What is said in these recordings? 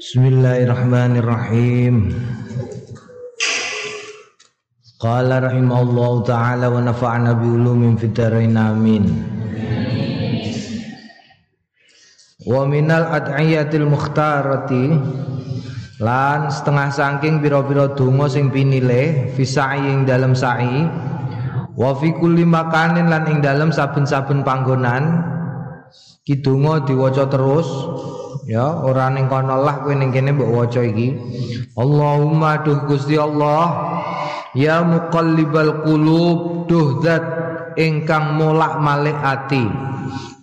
Bismillahirrahmanirrahim. Qala rahimahullahu taala wa nafa'ana bi ulumin fid dharain amin. Wa minal ad'iyatil mukhtarati lan setengah saking pira-pira donga sing pinile fi ing dalem sa'i wa fi kulli makanin lan ing dalem saben-saben panggonan kidonga diwaca terus ya ora ning kono lah kowe ning kene mbok waca iki Allahumma duh Gusti Allah Ya muqallibal qulub duh zat ingkang molak-malik ati.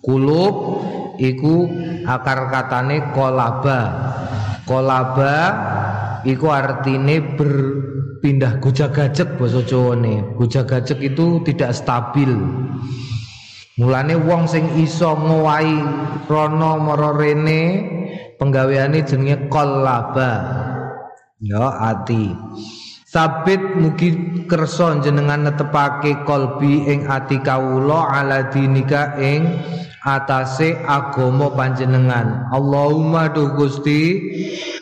Kulub iku akar katane kolaba. Kolaba iku artine berpindah gujag-gajeg basa Jawane. Gujag-gajeg itu tidak stabil. Mulane wong sing iso ngowahi rono mara rene penggaweane jenenge kolaba. Ya ati. Sabit mugi kersa jenengan netepake kolbi ing ati kawula ala dinika ing atase agama panjenengan. Allahumma duh Gusti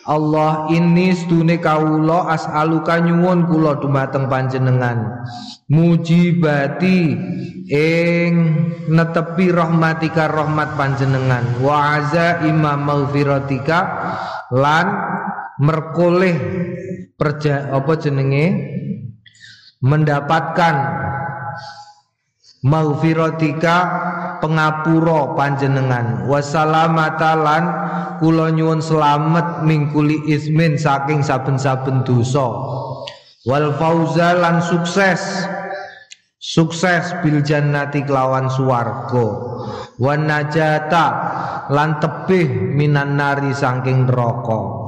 Allah ini stune kawula as'aluka nyuwun kula dumateng panjenengan. Mujibati ing netepi rahmatika rahmat panjenengan wa aza imam maghfiratika lan merkoleh perja apa jenenge mendapatkan maghfiratika pengapura panjenengan. Wassalamatalan kula selamat mingkuli ismin saking saben-saben dosa. Wal fauza lan sukses. Sukses bil jannati kelawan suwarga wan najata lan tebih minan nari saking neraka.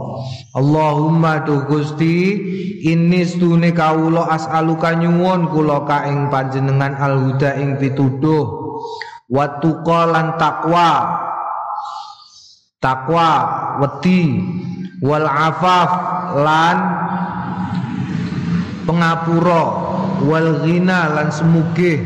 Allahumma tu Gusti ini stune kawula as'aluka nyuwun kula ka ing panjenengan alhuda ing pituduh wa lan takwa takwa wedi. Wal afaf lan pengapura. Wal ghina lan semugih.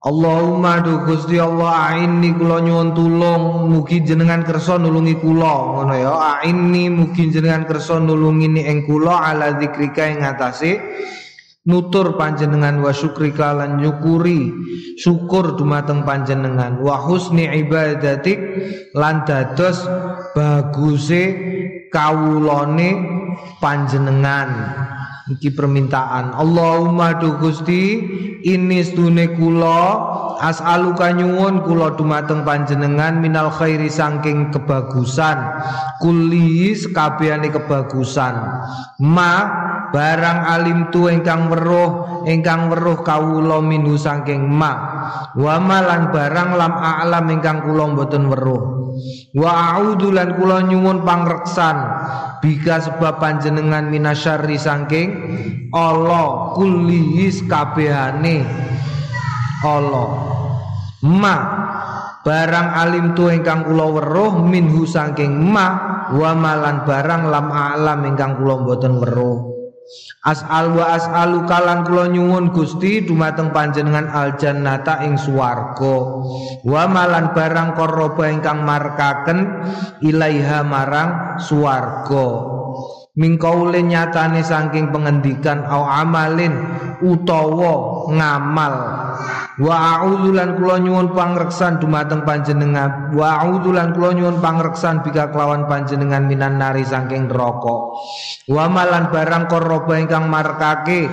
Allahumma du Gusti Allah aini kula nyuwun tulung mugi jenengan kersa nulungi kula. Ngono ya aini mugi jenengan kersa nulungi ing kula ala zikrika ing atase nutur panjenengan wa syukrika lan nyukuri syukur dumateng panjenengan. Wa husni ibadatik lan dados baguse kawulane panjenengan. Iki permintaan. Allahumma du Gusti ini stune as'aluka nyuwun kula dumateng panjenengan minal khairi saking kebagusan. Kulli sekabehane kebagusan. Ma barang alim tu ingkang weruh ingkang weruh kawula minhu saking ma. Wa malan barang lam a'lam ingkang kula mboten weruh. Wa a'udzu lan kula nyuwun pangreksan. Bika sebab panjenengan minasyarri saking Allah kulihis kabehane Allah ma barang alim tu ingkang kula weruh minhu saking ma wa malan barang lam alam ingkang kula mboten weruh. As'al wa as'alu kalan kula nyuwun Gusti dumateng panjenengan al jannata ing swarga. Wa malan barang koroba ingkang markaken ilaiha marang swarga mingkaule nyatane saking pengendikan au amalin utawa ngamal. Wa a'udzu lan kula nyuwun pangreksan dumateng panjenengan. Wa a'udzu lan kula nyuwun pangreksan bika kelawan panjenengan minan nari saking neraka. Wa malan barang koroba ingkang markake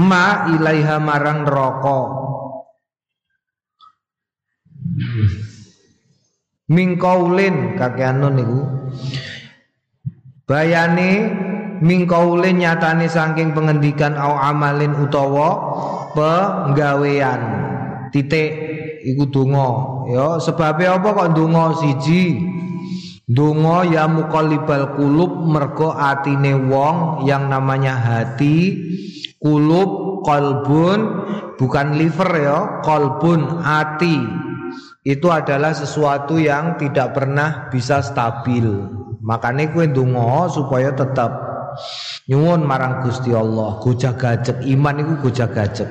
ma ilaiha marang neraka. Mingkaulin kakeanon niku bayane mingkaule nyatane saking pengendikan au amalin utawa penggawean. Titik iku donga. Ya sebabnya apa kok donga? Siji. Donga ya muqallibal qulub mergo atine wong yang namanya hati kulub kolbun bukan liver ya kolbun hati itu adalah sesuatu yang tidak pernah bisa stabil Makanya kue dungo supaya tetap nyuwun marang Gusti Allah, gojak gajek iman itu gojak gajek.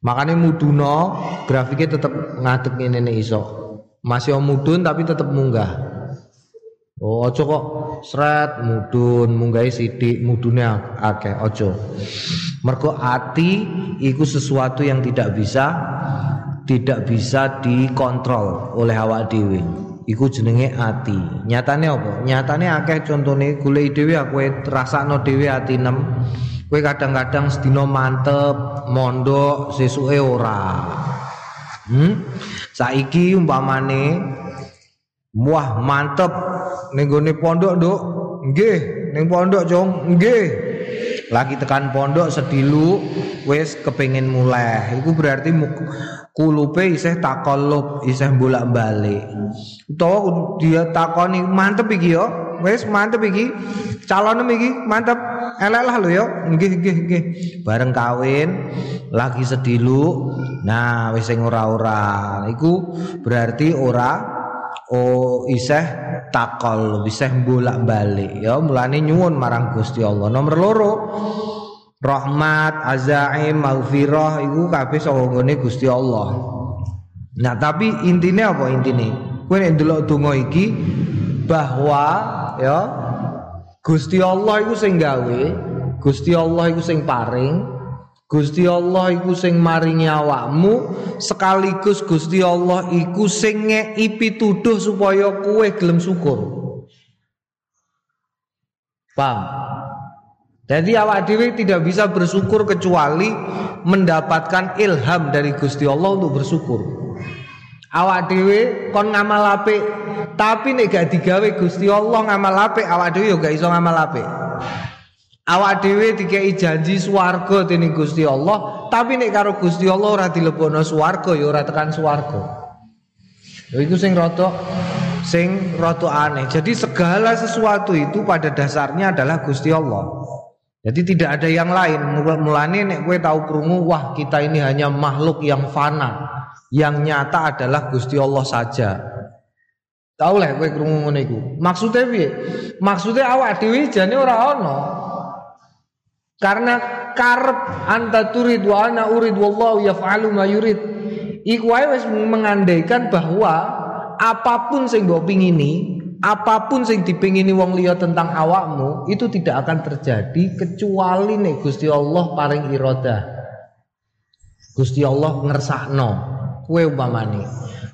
Makanya muduno grafiknya tetap ngadeg ini nih iso. Masih mudun tapi tetap munggah. Oh, ojo kok seret mudun munggai sidik mudune akeh ojo. Mergo ati iku sesuatu yang tidak bisa tidak bisa dikontrol oleh awak dhewe. Iku jenenge ati. Nyatane apa? Nyatane akeh contone golek dhewe aku rasakno dhewe ati nem. Kowe kadang-kadang sedina mantep mondok sesuke ora. Hmm? Saiki umpamane Wah mantep ning gone pondok nduk. Nggih, ning pondok, Cung. Nggih. Lagi tekan pondok sedilu wis kepengin mulai. Iku berarti kulupe isih takallub, isih bolak-balik. Utawa dia takoni mantep iki yo. Wis mantep iki. Calone iki mantep. Elek lah lho yo. Nggih, nggih, nggih. Bareng kawin lagi sedilu. Nah, wis sing ora-ora. Iku berarti ora oh iseh takol iseh bolak-balik ya mulane nyuwun marang Gusti Allah nomor loro rahmat azaim maghfirah iku kabeh saka nggone Gusti Allah nah tapi intinya apa intine kowe nek ndelok donga iki bahwa ya Gusti Allah iku sing gawe Gusti Allah iku sing paring Gusti Allah iku sing maringi awakmu sekaligus Gusti Allah iku sing ngeki pituduh supaya kue gelem syukur. Paham? Jadi awak dewi tidak bisa bersyukur kecuali mendapatkan ilham dari Gusti Allah untuk bersyukur. Awak dewi kon ngamal apik, tapi nek gak digawe Gusti Allah ngamal apik, awak dewi yo gak iso ngamal apik. Awak dhewe dikai janji swarga dening Gusti Allah, tapi nek karo Gusti Allah ora dilebono swarga ya ora tekan swarga. Lha iku sing rada sing rada aneh. Jadi segala sesuatu itu pada dasarnya adalah Gusti Allah. Jadi tidak ada yang lain. Mulane nek kowe tahu krungu, wah kita ini hanya makhluk yang fana. Yang nyata adalah Gusti Allah saja. Tahu lah kowe krungu ngene iku. Maksudnya piye? Maksudnya awak dhewe jane ora ana. Karena karep anta turid wa ana urid wallahu yaf'alu ma yurid. Iku wis mengandaikan bahwa apa pun sing mbok pingini, apa pun sing dipingini wong liya tentang awakmu itu tidak akan terjadi kecuali nek Gusti Allah paring iradah. Gusti Allah ngersakno. Kowe umpamane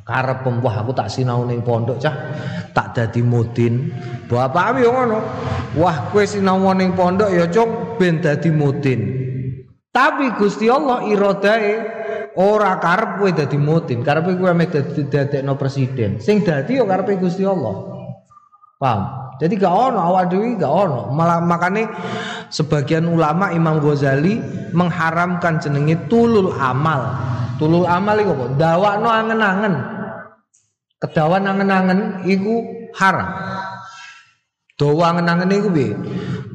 karep wah aku tak sinau ning pondok cah. Tak dadi mudin. Bapak yo ngono. Wah kowe sinau ning pondok ya cung ben dadi mudin. Tapi Gusti Allah iradae ora karep kowe dadi mudin. Karepe kowe mek dadi dadekno presiden. Sing dadi yo karepe Gusti Allah paham? Jadi gak ono awak dewi gak ono. Malah makane sebagian ulama Imam Ghazali mengharamkan jenenge tulul amal. Tulul amal iku apa? Dawakno angen-angen. Kedawan angen-angen iku haram. Dawa angen-angen iku piye?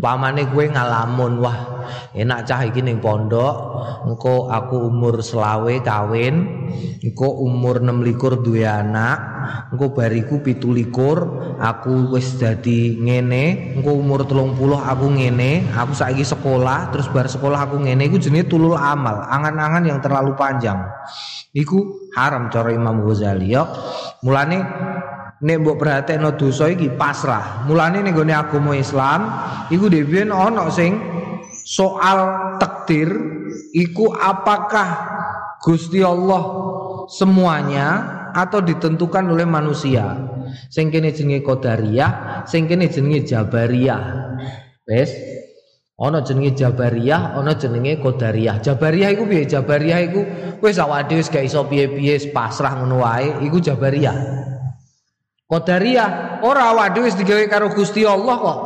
Pamane kowe ngalamun wah enak cah iki ning pondok, engko aku umur selawe kawin, engko umur 26 duwe anak, engko bariku 17 aku wis dadi ngene, engko umur 30 aku ngene, aku saiki sekolah, terus bar sekolah aku ngene iku jenenge tulul amal, angan-angan yang terlalu panjang. Iku haram cara Imam Ghazali ya. Mulane nek mbok perhatekno dosa iki pasrah. Mulane ning gone agama Islam iku dhewe ana sing soal takdir iku apakah Gusti Allah semuanya atau ditentukan oleh manusia. Sing kene jenenge qadariyah, sing kene jenenge jabariyah. Wes, Ana jenenge Jabariyah, ana jenenge Qadariyah. Jabariyah iku piye? Jabariyah iku wis awake dhewe gak iso piye-piye pasrah ngono wae, iku Jabariyah. Qadariyah ora awake dhewe wis digawe karo Gusti Allah kok.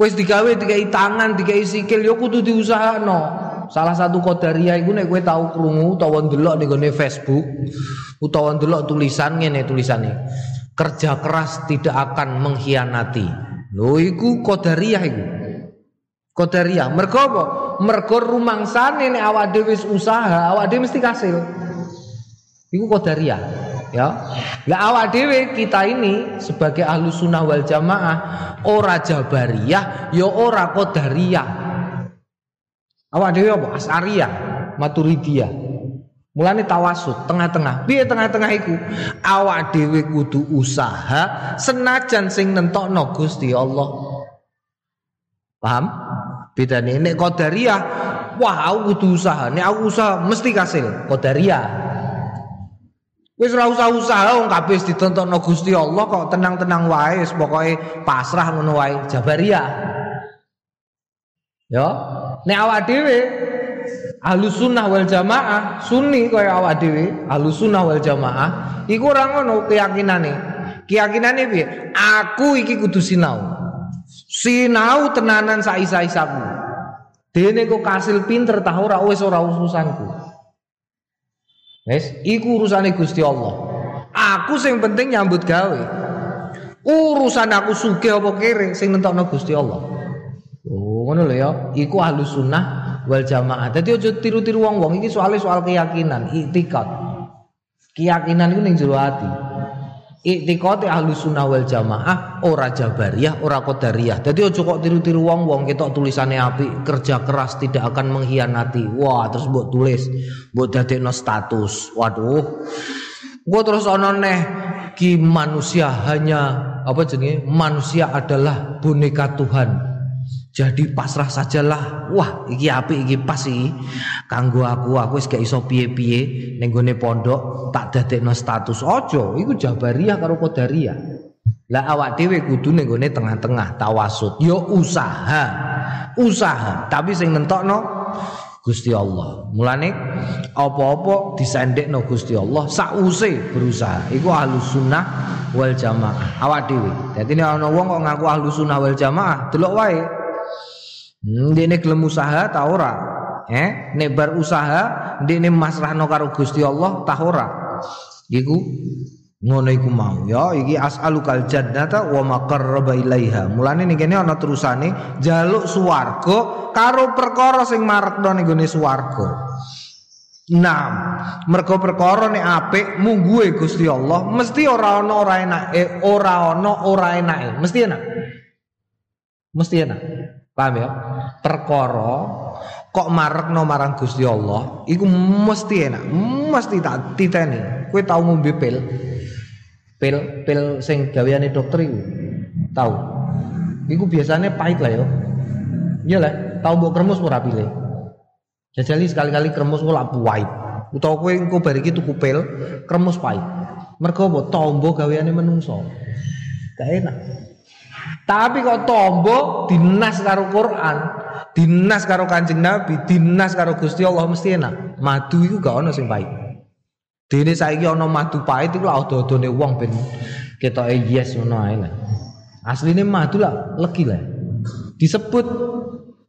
Wis digawe dikai tangan, dikai sikil ya kudu diusahakno. Salah satu Qadariyah iku nek kowe tau krungu utawa ndelok ning gone Facebook utawa ndelok tulisan ngene tulisane. Kerja keras tidak akan mengkhianati. Lho iku Qadariyah iku. Qadariyah. Mergo apa? Mergo rumangsane nek awak dhewe wis usaha, awak dhewe mesti kasil. Iku Qadariyah, ya. Lah awak dhewe kita ini sebagai ahlu sunnah wal jamaah ora jabariyah, ya ora qadariyah. Awak dhewe apa? As'ariyah, Maturidiyah. Mulane tawasud tengah-tengah. Piye tengah-tengah iku? Awak dhewe kudu usaha senajan sing nentokno Gusti Allah. Paham? Bedane nek qadariyah, wah aku kudu usaha. Nek aku usaha mesti kasil. Qadariyah. Wis ora usah usaha wong kabeh ditontokno Gusti Allah kok tenang-tenang wae wis pokoke pasrah ngono wae. Jabariyah. Ya, nek awak dhewe Ahlus sunnah wal jamaah sunni kaya awak dhewe Ahlus sunnah wal jamaah iku ora ngono keyakinane. Keyakinane piye? Aku iki kudu sinau. Sinau tenanan saisa-isaku dene kok kasil pinter tah ora wis ora urusanku wis iku urusane Gusti Allah aku sing penting nyambut gawe urusan aku sugih apa kere sing nentokno Gusti Allah oh ngono lho ya iku ahlus sunnah wal jamaah. Dadi aja tiru-tiru wong-wong iki soalnya soal keyakinan, iktikad. Keyakinan itu ning jero ati. Iktikad ahlu sunnah wal jamaah ora jabariyah, ora qadariyah. Dadi aja kok tiru-tiru wong-wong ketok tulisannya api, kerja keras tidak akan mengkhianati. Wah, terus mbok tulis, mbok dadekno status. Waduh. Gua terus ono neh ki manusia hanya apa jenenge? Manusia adalah boneka Tuhan. Jadi pasrah sajalah. Wah, iki apik iki pas iki. Kanggo aku aku wis gak iso piye-piye ning pondok tak dadekno status ojo. Iku Jabariyah karo Qadariyah. Lah awak dhewe kudu ning gone tengah-tengah tawasud. Yo usaha. Usaha, tapi sing nentokno Gusti Allah. Mulane apa-apa disendekno Gusti Allah sause berusaha. Iku ahlus sunnah wal jamaah. Awak dhewe. Dadi nek ana wong kok ngaku ahlus sunnah wal jamaah, delok wae Hmm, dene gelem usaha ta ora? Eh, nek bar usaha dene masrahno karo Gusti Allah ta ora? Iku ngono iku mau ya iki as'alukal jannata wa ma qarraba ilaiha. Mulane ning kene ana terusane jaluk swarga karo perkara sing marekno ning gone swarga. Nah, mergo perkara nek apik mungguhe Gusti Allah mesti ora ana ora enak, eh, ora ana ora enake, mesti enak. Mesti enak. Paham ya? Perkara kok marekno marang Gusti Allah, iku mesti enak, mesti tak titeni. Kowe tau ngombe pil? Pil pil sing gaweane dokter iku. Tahu. Iku biasanya pahit lah ya. Iya lah, tau mbok kremus ora pilih. Jajali sekali-kali kremus kok lak pahit. Utawa kowe engko bar iki tuku pil, kremus pahit. Mergo apa? Tombo gaweane menungso. Gak enak. Tapi kok tombo dinas karo Quran, dinas karo Kanjeng Nabi, dinas karo Gusti Allah mesti enak. Madu iku gak ono sing pahit. Dene saiki ono madu pahit iku lak odo-odone wong ben ketoke yes ngono ae lah. Asline madu lah legi lah. Disebut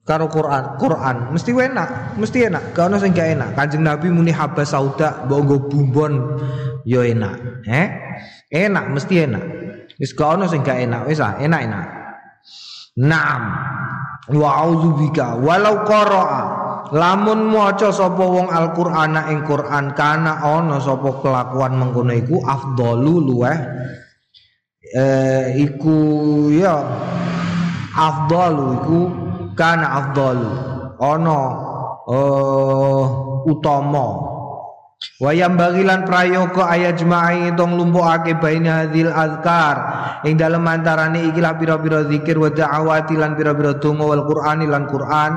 karo Quran, Quran mesti enak, mesti enak. Gak ono sing gak enak. Kanjeng Nabi muni haba sauda mbok bumbon yo enak. Eh? Enak mesti enak. Wis gak ono sing gak enak, wis ah enak-enak. Naam. Wa audzubika walau qara'a lamun maca sapa wong Al-Qur'ana ing Qur'an kana ana sapa kelakuan mengkono iku afdalu luweh eh iku ya afdalu iku kana afdalu ana eh utama Wayam bagilan prayoga ayat jema'i tong lumpukake baina hadil azkar. Ing dalem antarane ikilah pira-pira zikir wa da'awati lan pira-pira donga wal qur'ani lan qur'an.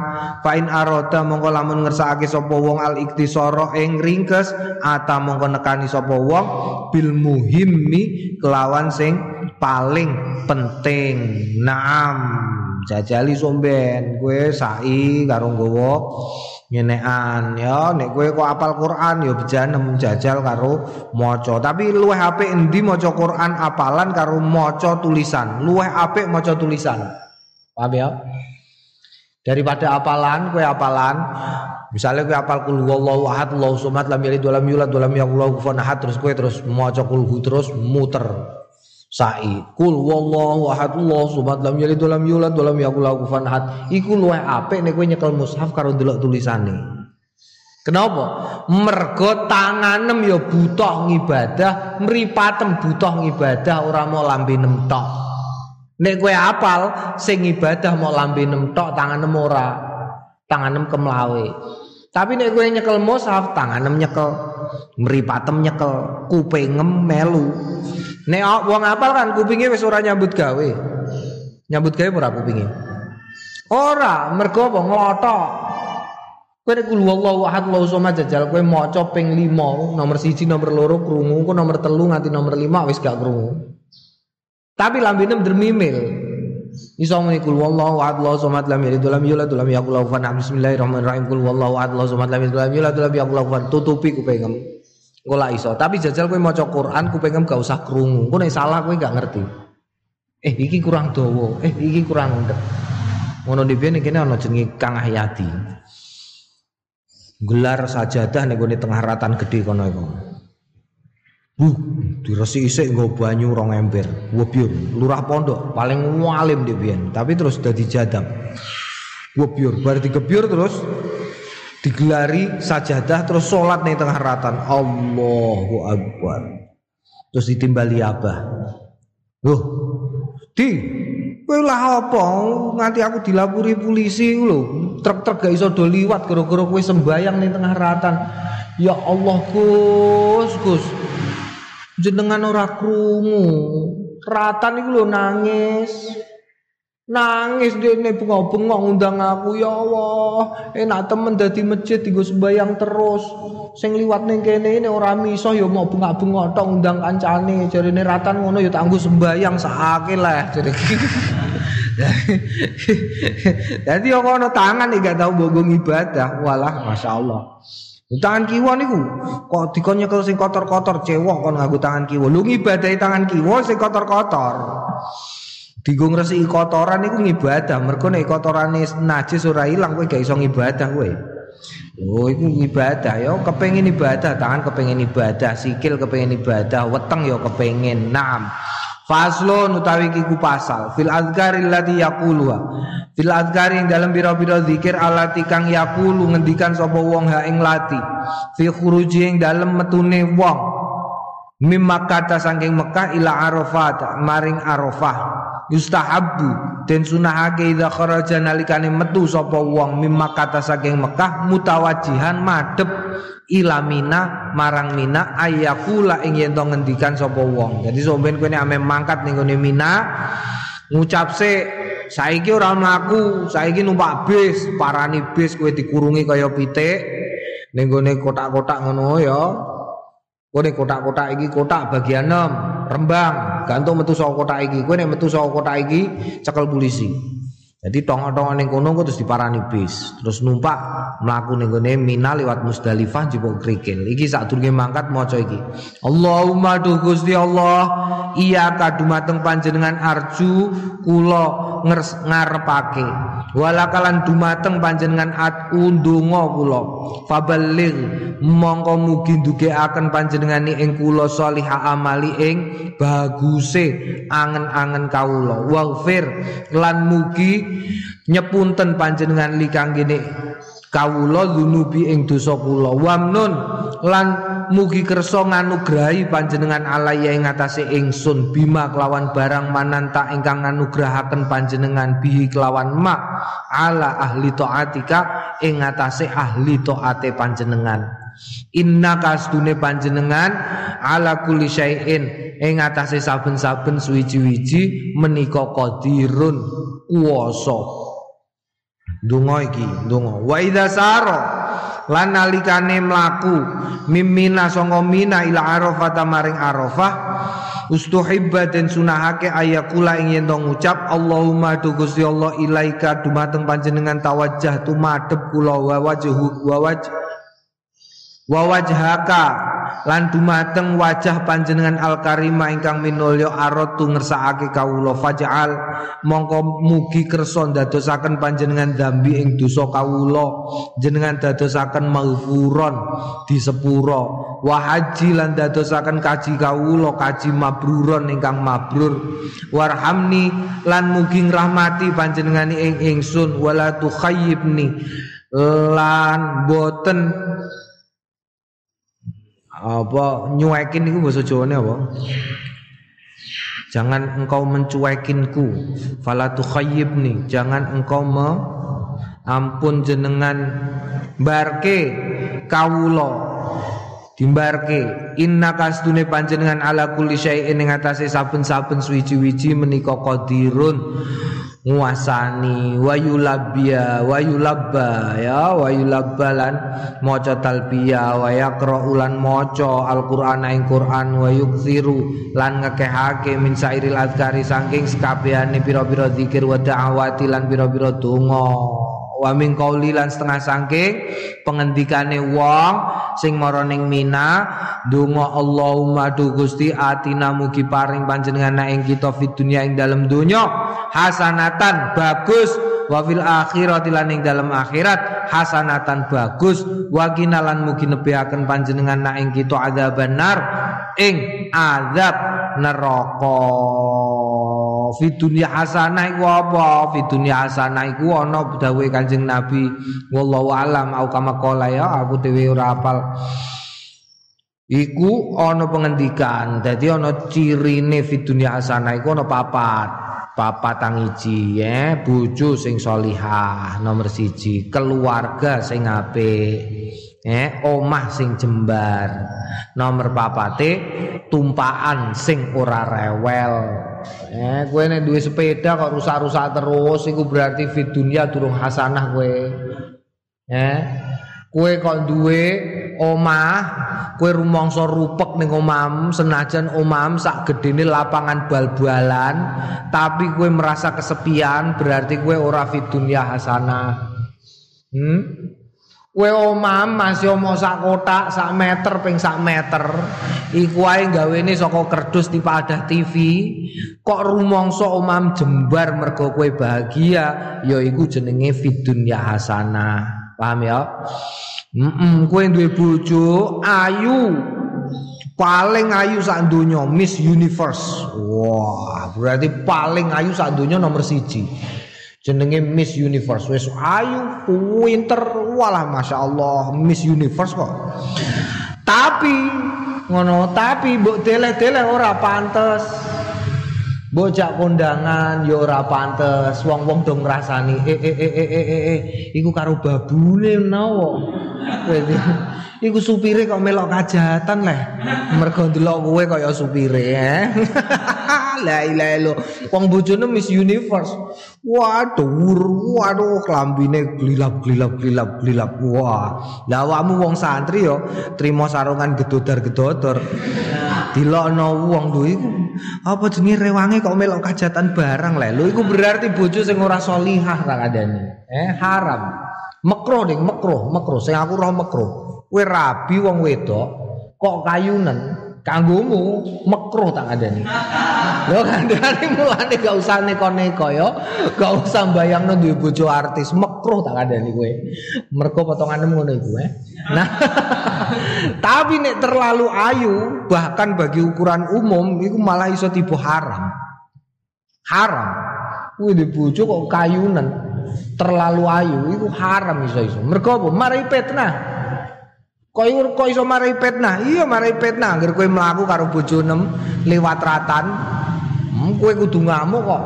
Fa in arada mongko lamun ngersakake sapa wong al iktisara ing ringkes ata mongko nekani sapa wong bil muhimmi kelawan sing paling penting. Naam. Jajali somben. Kowe sai karo nggawa nyenekan ya. Nek kowe kok apal Quran ya bejanem jajal karo maca. Tapi luweh apik endi maca Quran? Apalan karo maca tulisan. Luweh apik maca tulisan. Paham ya? Daripada apalan kowe apalan. Misalnya kowe apal kul wallahu ahad Allahu somad lam yalid walam yulad walam yakul lahu kufuwan ahad terus kowe terus maca kulhu terus muter sa'i. Kul wallahu ahad Allahu samad lam yalid walam yulad walam yakul lahu kufuwan ahad. Iku luwih apik nek kowe nyekel mushaf karo ndelok tulisane. Kenapa? Mergo tanganem ya butuh ngibadah mripatem butuh ngibadah ora mau lambe nem tok. Nek kowe apal sing ibadah mau lambe nem tok tanganem ora. Tanganem kemlawe. Tapi nek kowe nyekel mushaf tanganem nyekel mripatem nyekel, kupingem melu. Nek wong apal kan kupinge wis ora nyambut gawe. Nyambut gawe ora kupinge. Ora, mergo apa nglothok. Kowe nek kul wallahu ahad Allahu somad jajal kowe maca ping 5 nomor 1 nomor 2 krungu, kok nomor 3 nganti nomor 5 wis gak krungu. Tapi lambene dermimil. Iso muni kul wallahu ahad Allahu somad lam yalid lam yulad lam yakul lahu Bismillahirrahmanirrahim kul wallahu ahad Allahu somad lam yalid lam yulad lam yakul lahu tutupi kupingem. Engko iso. Tapi jajal kowe maca Quran kupingem gak usah krungu. Kowe nek salah kowe gak ngerti. Eh iki kurang dawa, eh iki kurang ndek. Ngono dhewe kene ana jenenge Kang Hayati gelar sajadah ning gone tengah ratan gede kono iku. Buh, diresi isik nggo banyu rong ember. Webyur, lurah pondok paling di biyen, tapi terus dadi jadam. Webyur, bar digebyur terus digelari sajadah terus sholat ning tengah ratan. Allahu Akbar. Terus ditimbali abah. Loh, di lah apa nganti aku dilapuri polisi lho. Truk-truk gak iso do liwat gara-gara kowe sembayang ning tengah ratan. Ya Allah Gus, Gus. Jenengan ora krungu. Ratan iku lho nangis. Nangis dene bengok-bengok ngundang aku ya Allah. Enak temen dadi masjid digo sembayang terus. Sing liwat ning kene ini ora miso ya mau bengok-bengok tok ngundang kancane. Jarine ratan ngono ya tak sembayang sakake lah. Jadi kok ono tangan iki gak tau bogong ibadah. Walah masyaallah. Tangan kiwa niku kok dikon nyekel sing kotor-kotor cewek kon nganggo tangan kiwa. Lu ngibadahi tangan kiwa sing kotor-kotor. Digo ngresiki kotoran niku ngibadah, mergo nek kotorane najis ora ilang kowe gak iso ngibadah kowe. Oh itu ibadah ya. Kepengen ibadah tangan kepengen ibadah sikil kepengen ibadah weteng ya kepengen naam. Faslun utawi kiku pasal. Fil azkari allati yaquluha. Fil azkari ing dalam biro-biro zikir alati kang yaqulu ngendikan sapa wong ha ing lati. Fi khuruji ing dalem metune wong. Mim kata saking Mekah ila Arafat maring Arafah yustahabbu. Den sunahake idza kharaja nalikane metu sapa wong mim kata saking Mekah mutawajihan madhep ila Mina marang Mina ayakula ing yen ngendikan sapa wong. Jadi sampeyan kowe ame mangkat ning gone Mina ngucap se saiki ora mlaku saiki numpak bis parani bis kowe dikurungi kaya pitik. Ning gone kotak-kotak ngono ya. Kowe kotak-kotak iki kotak bagian 6, Rembang, gantung metu saka kotak iki. Kowe nek metu saka kotak iki cekel polisi. Jadi tonga-tonga ning kono terus diparani bis, terus numpak mlaku ning gone Mina liwat Musdalifah jebok krikil. Iki sadurunge mangkat maca iki. Allahumma duh Gusti Allah, iya kadumateng panjenengan arju kula ngarepake. Walakalan dumateng panjenengan at undonga kula. Faballigh mongko mugi ndugekaken panjenengan ing kula salihah amali ing baguse angen-angen kawula. Waghfir lan mugi nyepunten panjenengan li kanggene kawula dunubi ing dosa kula. Wamnun lan mugi kersa nganugrahi panjenengan alaya ing atase ingsun. Bima kelawan barang mananta ingkang nganugrahaken panjenengan. Bihi kelawan mak ala ahli taatika ing atase ahli taate panjenengan Inna kastune panjenengan ala kulli syai'in ing atase saben-saben suwiji-wiji menika qadirun kuwasa. Donga iki, donga. Wa idza lan nalikane mlaku mimina sanga mina ila arafah maring arafah ustuhibba den sunahake ayakula ing yen ngucap Allahumma tu Gusti Allah ilaika dumateng panjenengan tawajjah tumadhep kula wa wajhu wa wajh wa wajhaka lan dumateng wajah panjenengan al karima ingkang minulya aratu ngersakake kawula. Faj'al mongko mugi kersa ndadosaken panjenengan dambi ing dosa kawula. Jenengan dadosaken maghfuron di sepura wa haji lan dadosaken kaji kawula kaji mabruron ingkang mabrur. Warhamni lan mugi ngrahmati panjenengan ing ingsun. Wala tukhayyibni lan boten apa nyuekin itu bahasa Jawane apa? Jangan engkau mencuekinku fala tukhayyibni jangan engkau me ampun jenengan barke kawula dimbarke inna kastune panjenengan ala kulli syai'in ing atase saben-saben suwiji-wiji menika qadirun nguasani wayulabia wayulabba ya wayulabbalan maca talbiya wa yaqra ulan maca alquran ing Quran wa yukthiru lan ngekehake min sairil azkari saking sekabehane pira-pira zikir wa da'awati lan pira-pira donga wa min lan setengah sangking pengendikane wong sing mara ning Mina donga Allahumma du Gusti atina mugi paring panjenengan ing kita fid dunya ing dalem donya. Hasanatan bagus wa fil akhirati lan ing dalem akhirat. Hasanatan bagus wa kinalan mugi nebihaken panjenengan ing kita adzaban nar ing azab neraka fi dunya hasanah iku apa? Fi dunya hasanah iku ana dawuhe Kanjeng Nabi. Wallahu alam au kama qala ya aku dhewe ora apal iku ana pengendikan. Dadi ana cirine fi dunya hasanah iku ana papat. Papat tangiji ya. Bojo sing solihah nomor siji. Keluarga sing apik eh omah sing jembar nomor papate tumpaan sing ora rewel Eh, kowe nek duwe sepeda kok rusak-rusak terus iku berarti fit dunia durung hasanah kowe. Eh, kowe kok duwe omah, kowe rumangsa rupek ning omahmu senajan omahmu sak gedene lapangan bal-balan, tapi kowe merasa kesepian berarti kowe ora fit dunia hasanah. Hmm? Kowe omam masih omong sak kotak, sak meter ping sak meter. Iku ae gawene saka kerdus ada TV. Kok rumangsa omam jembar mergo kowe bahagia, ya iku jenenge fidunya hasanah. Paham ya? Heeh, kowe duwe bojo ayu. Paling ayu sak Miss Universe. Wah, berarti paling ayu sak nomor siji jenenge Miss Universe. Wis ayu pinter. Walah Masya Allah. Miss Universe kok. Tapi ngono tapi mbok dele-dele ora pantes. Bocah kondangan ya ora pantes. Wong-wong dong ngrasani eh eh eh eh eh eh iku karo babune nawa iku supire kok melok kajatan leh. Mergo ndelok kowe kaya supire eh la ilaha illallah. Wong bojone Miss Universe. Waduh waduh klambine glilap glilap wah lah awakmu wong santri yo trimo sarungan gedodar-gedodor. Dilokno wong lho iku. Apa jenenge rewange kok melok kajatan barang? Lho iku berarti bojo sing ora solihah tak adane eh haram. Mekro ding mekro mekro. Sing aku roh mekro. Kowe rabi wong wedok kok kayunen kanggomu mekruh tak adani. Lho kandhane mulane gak usah neko-neko ya. Gak usah bayangno duwe bojo artis mekruh tak adani kowe. Mergo potonganmu ngono iku eh. Nah, tapi nek terlalu ayu bahkan bagi ukuran umum iku malah iso tiba haram. Haram. Kuwi di bojo kok kayunan terlalu ayu iku haram iso-iso. Mergo apa? Mari petnah. Kok kok iso marai petnah? Iya marai petnah agar kowe mlaku karo bojo liwat ratan. Hmm, kowe kudu ngamuk kok.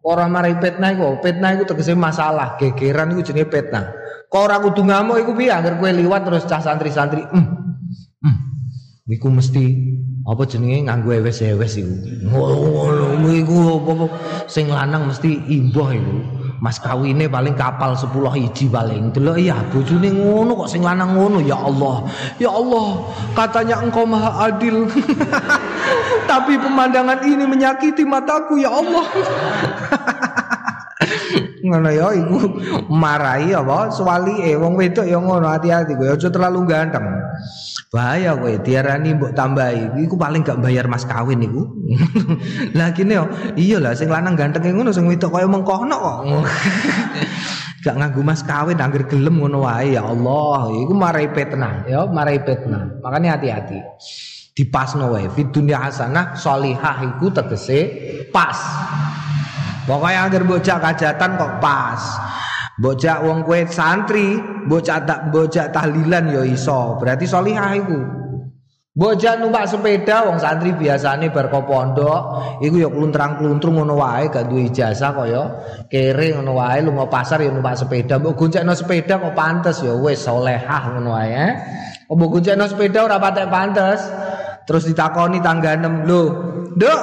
Ora marai petnah iku, petnah iku tegese masalah, gegeran iku jenenge petnah. Kok ora kudu ngamuk iku piye agar kowe liwat terus cah santri-santri. Hmm. Hmm. Iku mesti apa jenenge nganggo ewes-ewes iku. Ngono iku apa sing lanang mesti imboh iku. Mas kawine paling kapal 10 hiji paling. Delok iya bojone ngono kok sing lanang ngono ya Allah. Ya Allah, katanya engkau maha adil. Tapi pemandangan ini menyakiti mataku ya Allah. ngono ya iku marahi apa? Suwali eh wong wedok ya ngono hati-hati kowe aja terlalu ganteng. Bahaya kowe diarani mbok tambahi iku paling gak bayar mas kawin iku. Lah kene yo iya lah sing lanang ganteng ngono sing wedok kaya mengkono kok. Gak nganggo mas kawin angger gelem ngono wae ya Allah. Iku marai petna ya marai petna makanya hati-hati. Dipasno wae fi dunya hasanah sholihah iku tegese pas Pokoknya agar bocah kajatan kok pas. Bocah wong kue santri, bocah tak bocah tahlilan yo iso. Berarti solihah iku. Bocah numpak sepeda wong santri biasane bar pondok, iku yo kluntrang-kluntrung ngono wae gak duwe kok yo. Kere ngono wae lunga pasar yo numpak sepeda. Mbok goncekno sepeda kok pantes yo wis solehah ngono wae. Eh? Apa goncengno sepeda ora patek pantes. Terus ditakoni tangga 6 lho. Nduk,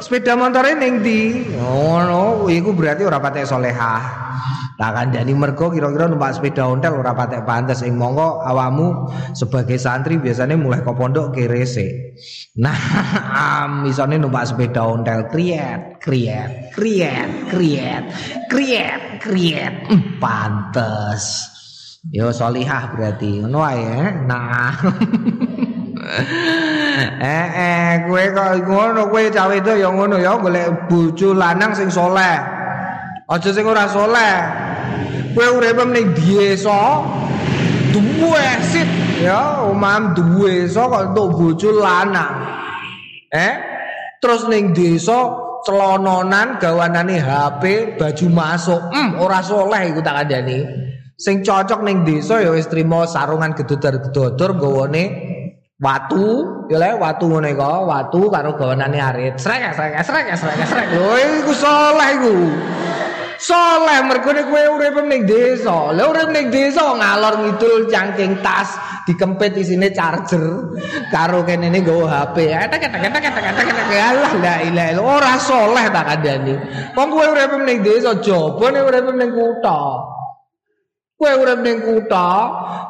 sepeda motor ning ndi? Ngono, oh, iku berarti ora patek solehah. Lah kandhani mergo kira-kira numpak sepeda ontel ora patek pantes ing monggo awakmu sebagai santri biasanya mulai ke pondok kerese. Nah, misane numpak sepeda ontel kriet, kriet, kriet, kriet, kriet, kriet. Pantes. Yo solihah berarti ngono wae. Nah. eh eh kowe kok ngono kowe cawe itu ya ngono ya golek bojo lanang sing soleh. Aja sing ora soleh. Kowe urip ning desa duwe sit ya omam duwe so kok entuk bojo lanang. Eh terus ning desa celononan gawanane HP baju masuk. Hmm ora soleh iku tak kandhani. Sing cocok ning desa ya wis trimo sarungan gedodar-gedodor nggawane watu ya le watu ngene kok watu karo gawanane arit. Srek srek srek srek srek. Lho iku saleh iku. Saleh mergo nek kowe urip ning desa. Lha urip ning desa ngalor ngidul cangking tas dikempit isine charger karo kene ne nggawa HP etek etek etek etek etek etek Allah la ilaha ora saleh tak kandhani. Wong kowe urip ning desa jaba nek urip ning kutha Kowe urip ning kutha,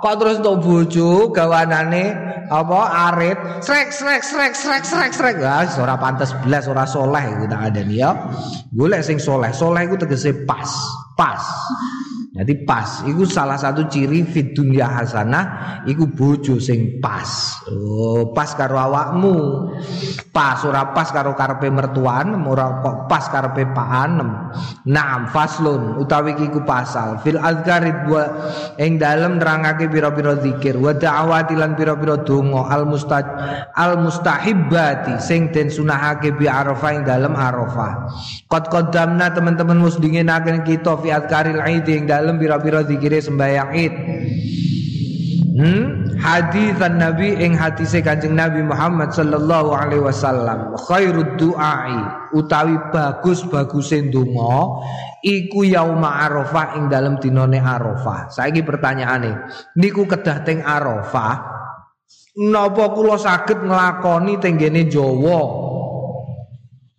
kok terus entuk bojo gawanane apa arit, srek srek srek srek srek srek. Ya ora pantes blas, ora soleh iku tak ada ya. Golek sing soleh. Soleh iku tegese pas, pas. Jadi pas, itu salah satu ciri fit dunia hasanah, iku bojo sing pas. Oh, pas karo awakmu. Pas ora pas karo karepe mertuan, ora kok pas karepe paanem. Naam faslun utawi iku pasal fil azkarid wa ing dalem nerangake pira-pira zikir wa da'awati lan pira-pira al mustah al mustahibbati sing den sunahake bi arafah ing dalem arafah. Qad qaddamna teman-teman musdingenaken kita fi azkaril aid ing dalem dalem pira-pira zikire sembahyang Id. Hmm? Hadisan Nabi ing hadise Kanjeng Nabi Muhammad sallallahu alaihi wasallam. Khairud du'ai utawi bagus-baguse donga iku yauma Arafah ing dalem dinane Arafah. Saiki pertanyaane, niku kedah teng Arafah napa kula saged nglakoni tenggene Jawa?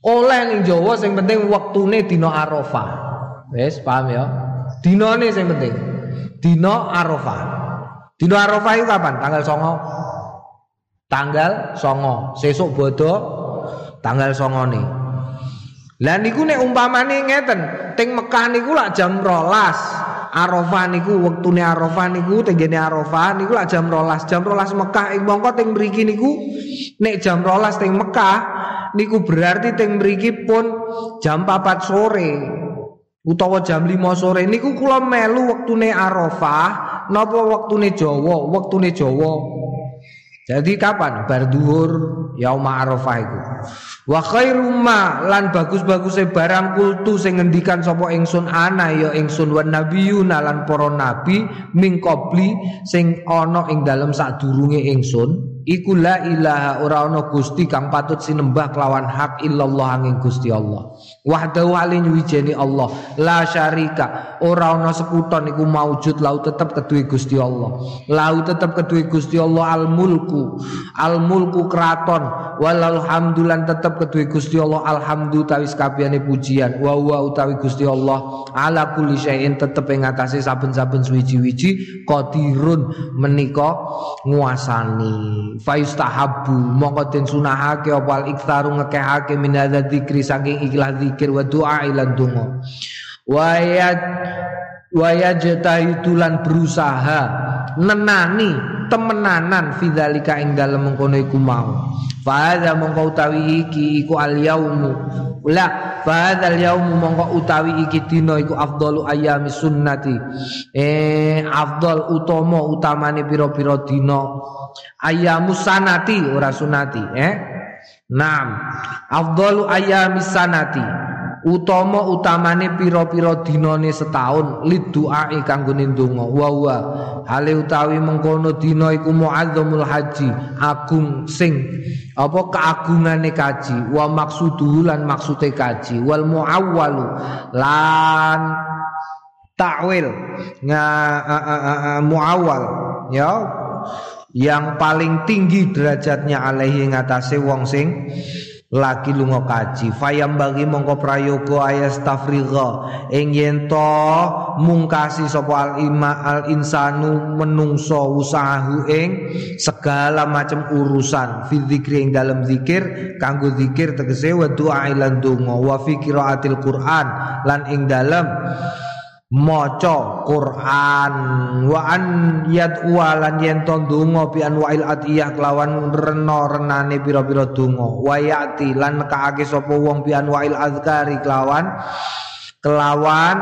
Oleh ning Jawa sing penting wektune dina Arafah. Wis paham ya? Dinane sing penting. Dina Arafah. Dina Arafah itu kapan? Tanggal songo. Tanggal songo. Sesuk bodo tanggal songo nih. Lah niku nek umpamane ngeten, teng Mekah niku lak jam rolas. Arafah niku wektune Arafah niku tenggene Arafah niku lak jam rolas. Jam rolas Mekah ing mongko teng mriki niku nek jam rolas teng Mekah niku berarti teng mriki pun jam 4 sore utawa jam 5 sore. Niku kula melu wektune Arafah napa wektune Jawa? Wektune Jawa. Jadi kapan? Bar dhuwur yaum Arafah iku. Wa khairum ma lan bagus-baguse barang kultu sing ngendikan sapa ingsun ana ya ingsun wan nabiyuna lan para nabi ming sing ana ing dalem sadurunge ingsun iku la ilaha ora gusti kang patut sinembah kelawan hak illallah angin Gusti Allah. Wahdahu alin wijeni Allah. La syarika ora ana sekuton iku maujud lau tetep kedue Gusti Allah. Lau tetep kedue Gusti Allah al mulku al mulku kraton walal hamdulan tetep Gusti Allah alhamdu tawis kabehane pujian. Wa utawi Gusti Allah ala kulli syai'in tetep ing atase saben-saben suwiji-wiji qadirun nguasani faistahabu mongko den sunahake apa al iktsaru ngekehake minadza dzikri saking ikhlas zikir wa doa ilan donga. Wayat tulan berusaha nenani temenanan fidzalika ing dalem mengkono iku mau. Fahadha mongko utawi iki iku al yaumu. La fahadha al yaumu mongko utawi iki dino iku afdalu ayami sunnati. Eh afdal utomo utamane piro-piro dino Ayamu sanati ora sunati eh? Naam. Afdalu ayami sanati utama utamane pira-pira dinane setahun liduai kanggo ndonga wa wa hale utawi mengkono dina iku muazzamul haji agung sing apa keagungane kaji. Wa maksuduhu lan maksude kaji. Wal muawwalu lan takwil. Nga muawwal ya. Yang paling tinggi derajatnya alaihi ngatasé wong sing lagi lunga kaji. Fayam bagi mongko prayoga ayastafriga ing yen to mungkasi sapa al ima al insanu menungso usahahu ing segala macam urusan. Fi dzikri ing dalam zikir kanggo zikir tegese wa doa lan donga wa fi qiraatil quran lan ing dalam maca Quran. Wa an yad'u lan yen to donga bi anwa'il atiyah kelawan rena renane pira-pira donga. Wa yati lan nekake sapa wong bi anwa'il azkari kelawan kelawan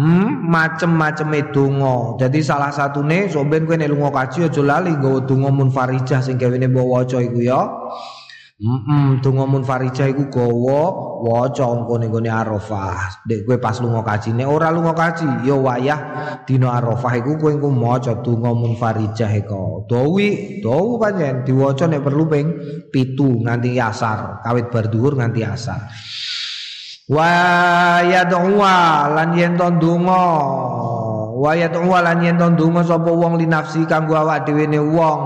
hmm, macem-maceme donga. Dadi salah satune somben kowe nek lunga kaji aja lali nggawa donga munfarijah sing gawene mbok waca iku ya Mm donga munfarijah iku gawa waca engkone nggone Arafah. Dek kowe pas lunga kaji, nek ora lunga kaji ya wayah dina Arafah iku kowe engko maca donga munfarijah iku. Dawi, dawu pancen diwaca nek perlu ping 7 nganti asar, kawit bar dhuwur nganti asar. Wa yad'u lan yen donga wa yad'u lan yen donga sapa wong li nafsi kanggo awak dhewe ne wong.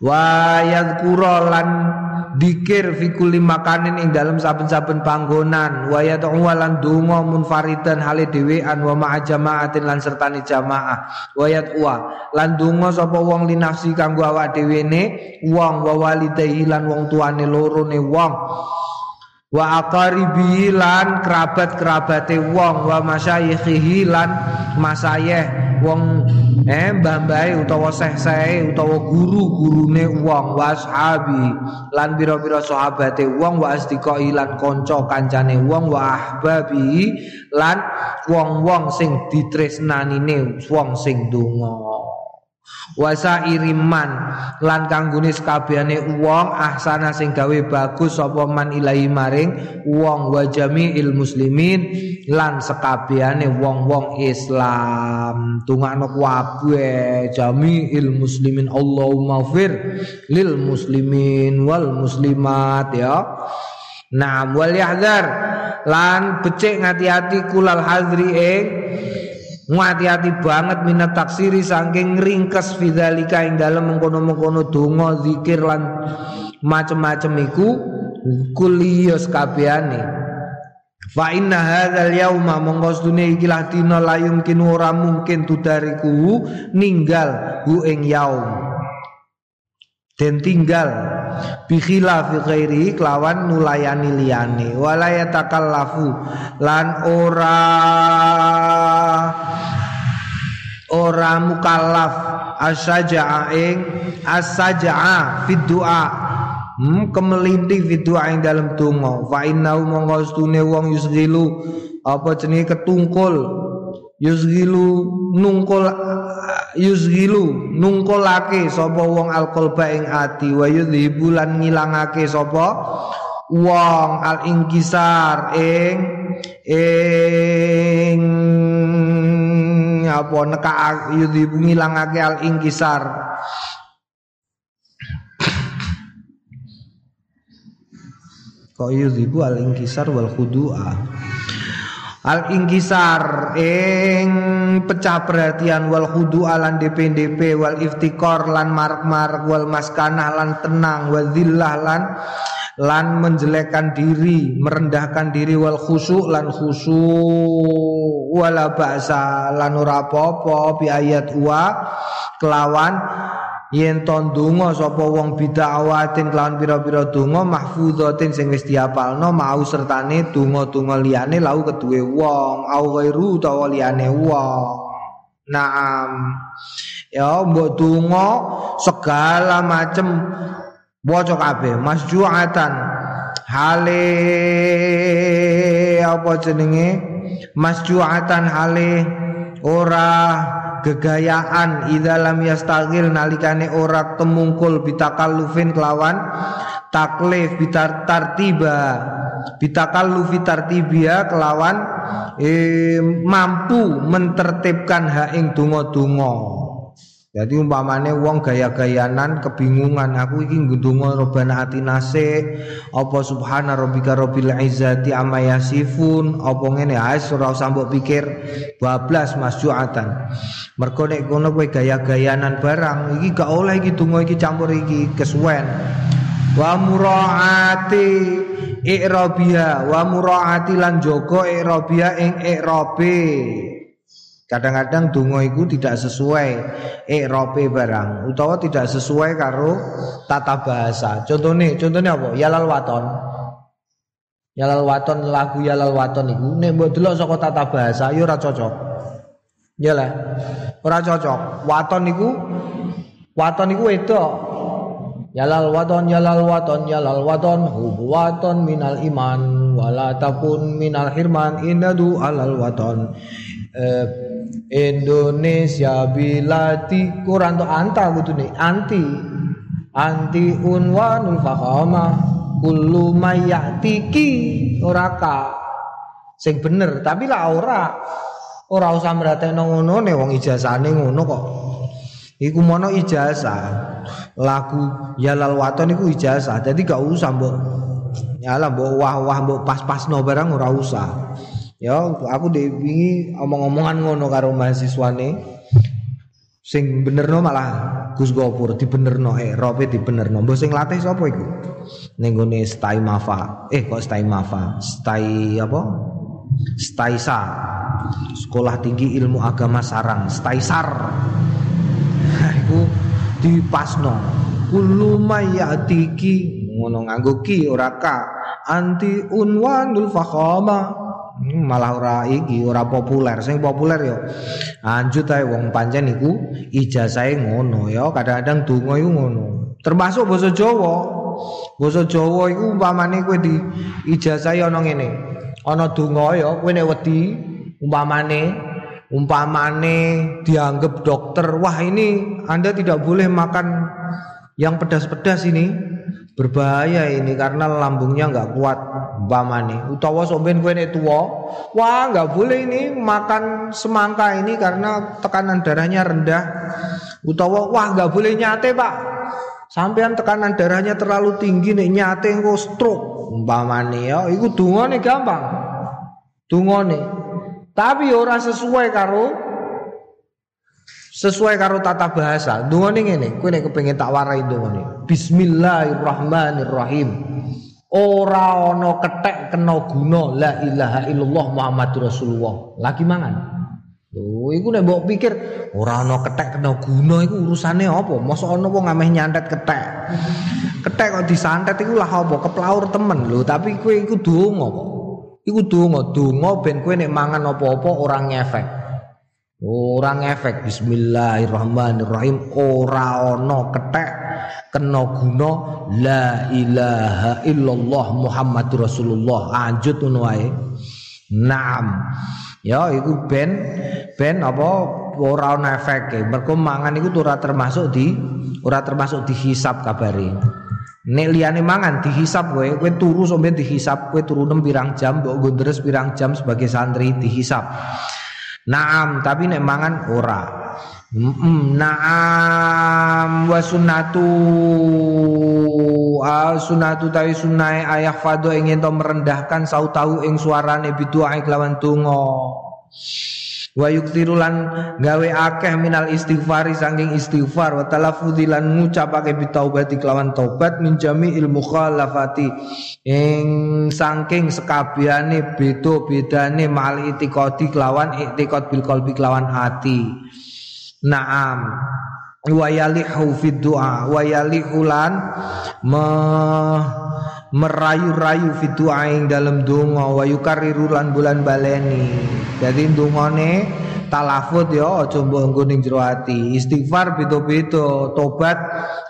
Wa yadhkura lan dikir fi kulli makanin ing dalam saben-saben panggonan. Wa yata'awalan donga munfaridan hale dhewean wa ma'a jama'atin lan sertani jamaah. Wa yat'wa lan donga sapa wong li nafsi kanggo awak dhewe ne? Wong wa walidayhi lan wong tuane loro ne wong wa aqaribi lan kerabat-kerabate wong wa masyayikhihi lan masayeh wong eh mbah-mbahe utawa seh-sehe utawa guru-gurune wong wa ashabi lan pira-pira sahabate wong wa asdiqai lan kanca kancane wong wa ahbabi lan wong-wong sing ditresnanine wong sing donga wasa iriman lan kanggone sekabehane wong ahsana sing gawe bagus sapa man ilahi maring wong wa jami'il muslimin lan sekabehane wong-wong Islam. Tungakno kabeh jami'il muslimin Allahumma fir lil muslimin wal muslimat ya. Nah, wal yahdar lan becik ngati-hati kulal hadri ing Ngati-hati banget minat taksiri saking ringkes fidzalika ing dalem mengkono-mengkono donga zikir lan macem-macem iku kuliyos kabehane. Fa inna hadzal yauma mongko sedune ikilah dina la yumkin ora mungkin tudariku ninggal hu ing yaum. Den tinggal bi khilafi ghairi kelawan nulayani liyane wala yatakallafu lan ora ora mukallaf asaja'a ing asaja'a fi du'a hmm, kemelinti fi du'a ing dalam donga. Fa innahu monggo stune wong yusghilu. Apa jenenge? Ketungkul. Yusghilu nungkul yusghilu nungkulake sapa wong alqalba ing ati. Wa yudhibu lan ngilangake sapa wong al ingkisar ing ing apa neka yudhibu ngilangake al ingkisar kok yudhibu al ingkisar wal khudu'a? Al ingkisar ing pecah perhatian wal khudu alan DP wal iftikor lan mark-mark wal maskanah lan tenang wal zillah lan lan menjelekkan diri merendahkan diri wal khusu lan khusu wala ba'sa lan ora apa-apa bi ayat wa kelawan. Yen to ndonga sapa wong bid'awatin kelawan pira-pira donga mahfudzatin sing wis diapalno mau sertane donga-donga liyane lau keduwe wong au ghairu utawa liyane wong. Naam. Ya mbok donga segala macem waca kabeh masjuatan. Hale apa jenenge? Masjuatan hale ora gegayaan idza lam yastaghil nalikane ora temungkul bitakallufin kelawan taklif bitar tartiba bitakallufi tartibia kelawan eh, mampu mentertibkan ha ing donga-donga Jadi umpamane wong gaya-gayanan kebingungan aku iki ngundungo robana atinase apa subhana rabbika rabbil izzati amma yasifun apa ngene ae ora usah mbok pikir bablas masjuatan. Mergo nek kono kowe gaya-gayanan barang iki gak oleh iki donga iki campur iki kesuwen. Wa muraati i'rabia wa muraati lan jaga i'rabia ing i'rabe. Kadang-kadang donga iku tidak sesuai i'rabe barang utawa tidak sesuai karo tata bahasa. Contohnya, contohnya apa? Yalal waton. Yalal waton lagu Yalal waton iku nek mbok delok saka tata bahasa ya ora cocok. Ya lah. Ora cocok. Waton iku waton iku wedok. Yalal waton yalal waton yalal waton hubu waton minal iman wala takun minal hirman inadu alal waton. Eh, Indonesia bilati Quran to anta nih anti. Anti unwanul fahama kullu mayatiki ora ka. Sing bener tapi lah ora. Ora usah meratekno ngono ne wong ijazahane ngono kok. Iku mono ijazah. Lagu Yalal Waton iku ijazah jadi gak usah mbok nyala mbok wah-wah mbok pas-pasno barang ora usah Ya, aku wingi omong-omongan ngono karo mahasiswane. Sing benerno malah Gus Gopur dibenerno eh rope dibenerno. Mbok sing latih sapa iku? Ning gone Stai Mafa. Eh kok Stai Mafa? Stai apa? Staisa. Sekolah Tinggi Ilmu Agama Sarang, Staisar. iku dipasno. Kullu mayatiki ngono nganggo ki ora ka anti unwanul fakhama malah ora iki ora populer. Sing populer yo anjut ae wong pancen iku ijazahe ngono ya. Kadang-kadang donga iku ngono. Termasuk basa Jawa. Basa Jawa iku umpamane kowe di ijazahe ana ngene. Ana donga ya kowe nek wedi umpamane umpamane dianggap dokter. Wah ini Anda tidak boleh makan yang pedas-pedas ini berbahaya ini karena lambungnya nggak kuat umpamane. Utawa somben kowe nek tuwa wah nggak boleh ini makan semangka ini karena tekanan darahnya rendah. Utawa wah nggak boleh nyate pak. Sampean tekanan darahnya terlalu tinggi nek nyate engko stroke umpamane. Ya iku dungane gampang. Dungane. Tapi ora sesuai karo sesuai karo tata bahasa. Dungane ngene, kowe nek kepengin tak warai dungane. Bismillahirrahmanirrahim. Ora ana kethek kena guna la ilaha illallah Muhammadur Rasulullah. Lagi mangan. Lho, iku nek mbok pikir ora ana kethek kena guna iku urusane apa? Mosok ana wong ameh nyantet kethek. Kethek kok disantet iku lah apa? Keplaur temen lho, tapi kowe iku donga kok. Iku donga, donga ben kowe nek mangan apa-apa ora ngefek. Orang efek Bismillahirrahmanirrahim. Ora ana kethek kena guna la ilaha illallah Muhammadur Rasulullah. Anjut wae Naam. Ya iku ben ben apa ora ana efeke mergo mangan iku ora termasuk di ora termasuk dihisap kabare. Nek liyane mangan dihisap kowe, kowe turu sampe dihisap, kowe turu nem pirang jam, mbok gondres pirang jam sebagai santri dihisap. Naam, tapi nek mangan ora. Mm naam wa sunnatu ah, sunnatu tawi sunai ayah fado ingin to merendahkan sautahu ing suarane bidu'a kelawan tungo wa yuktirulan gawe akeh minal istighfari saking istighfar. Wa talaffudzilan ngucapake bitaubati kelawan taubat min jami'il mukhalafati. Ing saking sekabehane beda-bedane mal itiqadi kelawan i'tiqad bil kelawan hati. Naam wa yalihu fid du'a wa yalihulan me merayu-rayu fitu aing dalam donga wa yukarriru lan bulan baleni. Jadi dongane talafut ya aja mbok nggo jero ati. Istighfar beda-beda, tobat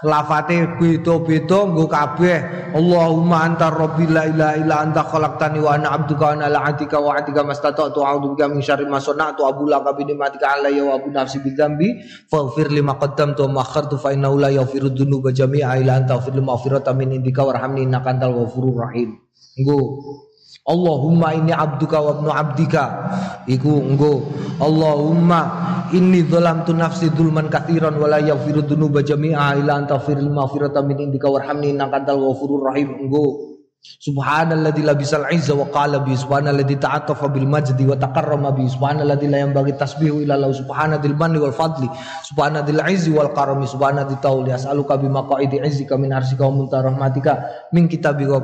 lafate beda-beda nggo kabeh. Allahumma anta rabbi la ilaha illa anta khalaqtani wa ana abduka wa ana ala ahdika wa ahdika mastata'tu a'udzu bika min syarri ma sana'tu abu laka bi alayya wa abu nafsi bi dzambi faghfir lima qaddamtu wa akhartu fa innahu la yaghfiru dzunuba jami'a illa anta fir lima maghfiratan min indika warhamni innaka antal ghafurur rahim. Nggo Allahumma ini abduka wa ibnu abdika. Iku Allahumma inni dzalamtu nafsi dzulman katsiran wa la yaghfiru jami'a. Illa anta firil min indika warhamni innaka antal rahim. Engko Subhanalladzi labisal izza wa qala bi subhanalladzi ta'attafa bil majdi wa takarrama bi subhanalladzi la yanbaghi tasbihu illa lahu subhanadzil manni wal fadli subhanadzil izzi wal karami subhanadzi tauli as'aluka bi maqaidi izzika min arsika wa munta rahmatika min kitabika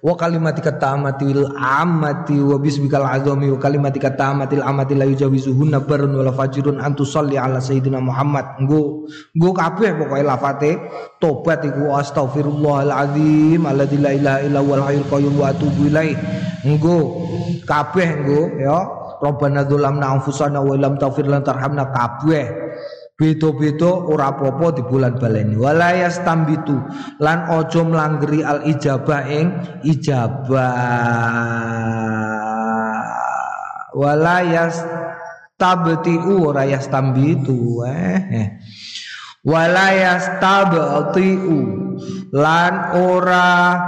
wa kalimatika ta'amati wal ammati wa bismikal azami wa kalimatika ta'amatil amati la yujawizuhunna barun wala fajrun antu salli ala sayyidina Muhammad. Nggo nggo kabeh pokoke lafate tobat iku astaghfirullahalazim alladzi la ilaha illa wal hayyul qayyum wa atubu ilaih. Engko kabeh engko ya. Rabbana dzulamna anfusana wa lam taghfir lana tarhamna kabeh. Beda-beda ora apa-apa di bulan baleni. Wala yastambitu lan aja mlanggeri al ijabah ing ijabah. Wala yastabtiu ora yastambitu eh, eh. Wala yastabtiu lan ora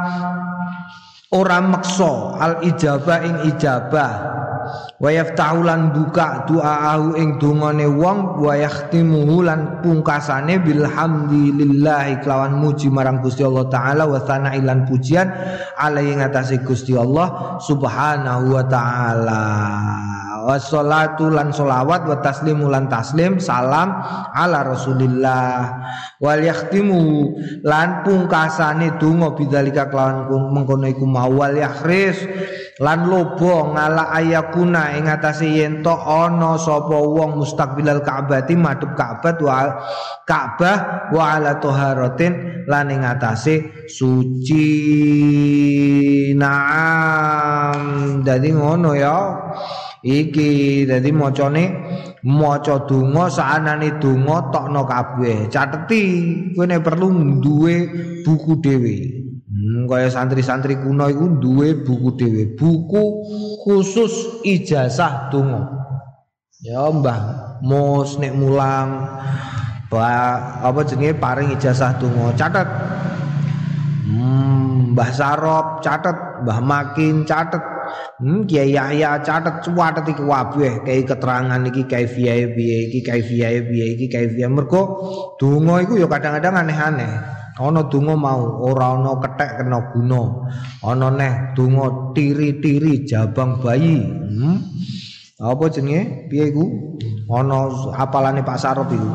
ora meksa al ijabah ing ijabah. Wa yaftahulan buka doaahu ing dongane wong wa yahtimuhu lan pungkasane bilhamdilillah kelawan muji marang Gusti Allah taala wa ilan pujian alai ngatasé Gusti Allah subhanahu wa taala wassalatu lan solawat wa taslimu lan taslim salam ala rasulillah. Wal yakhtimu lan pungkasane donga bidzalika kelawan mengkono iku mawal yakhris lan lobo ngala ayakuna ing atase yen to ana sapa wong mustaqbilal Ka'bati madhep Ka'bah wa Ka'bah wa ala taharatin lan ing atase suci. Naam. Dadi ngono ya iki dadi macane maca donga saanane donga tokno kabeh. Cateti kowe nek perlu duwe buku dhewe. Hmm, kaya santri-santri kuno iku duwe buku dhewe. Buku khusus ijazah donga. Ya mbah mos nek mulang ba, apa jenenge paring ijazah donga. Catet. Hmm, mbah sarop catet. Mbah makin catet Hmm, Kiai Yahya catet cuwatet iki kabeh kayak keterangan iki kaifiyahe piye iki kaifiyahe piye iki kaifiyahe mergo donga iku ya kadang-kadang aneh-aneh. Ana donga mau ora ana kethek kena guna. Ana neh donga tiri-tiri jabang bayi. Hmm? Apa jenenge? Piye iku? Ana apalane Pak Sarop iku.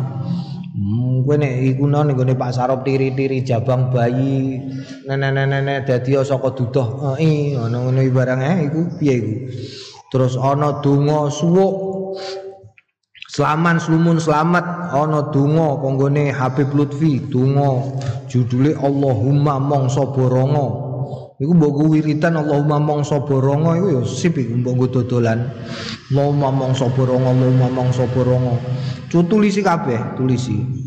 Kowe nek iku nang nggone Pak Sarop tiri-tiri jabang bayi nenek-nenek dadi saka dudoh heeh ana ngono barang eh iku piye iku. Terus ana donga suwuk. Selaman slumun selamat. Ana donga konggone Habib Lutfi donga judule Allahumma mongso borongo Iku mbok wiritan Allahumma mongso borongo iku ya sip iku mbok dodolan. Allahumma mongso borongo Allahumma mongso borongo tulisi kabeh tulisi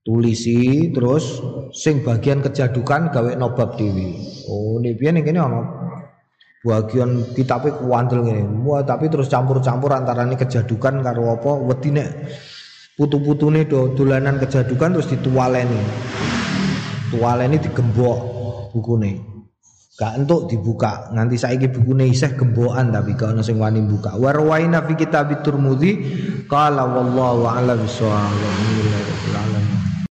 tulisi terus sing bagian kejadukan gawe nobab dewi oh ini biar ini ono? Bagian kitabnya kuantel gini wah tapi terus campur-campur antara ini kejadukan karo apa? Wedi nek putu-putu nih do dolanan kejadukan terus ditualeni. Tualeni digembok buku nih gak entuk dibuka. Nganti saiki bukune isih gembokan tapi gak ono sing wani buka warwaina fi kitab Turmudi qala wallahu a'lam bissawab